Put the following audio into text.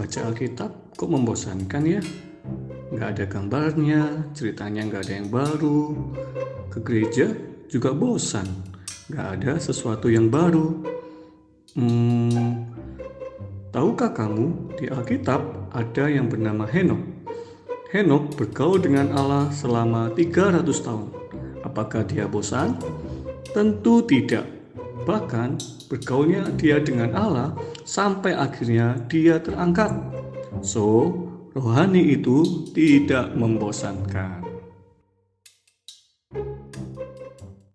baca Alkitab kok membosankan ya? Nggak ada gambarnya, ceritanya nggak ada yang baru. Ke gereja juga bosan, nggak ada sesuatu yang baru. Hmm, tahukah kamu di Alkitab ada yang bernama Henok? Henok bergaul dengan Allah selama 300 tahun. Apakah dia bosan? Tentu tidak. Bahkan bergaulnya dia dengan Allah sampai akhirnya dia terangkat. So, rohani itu tidak membosankan.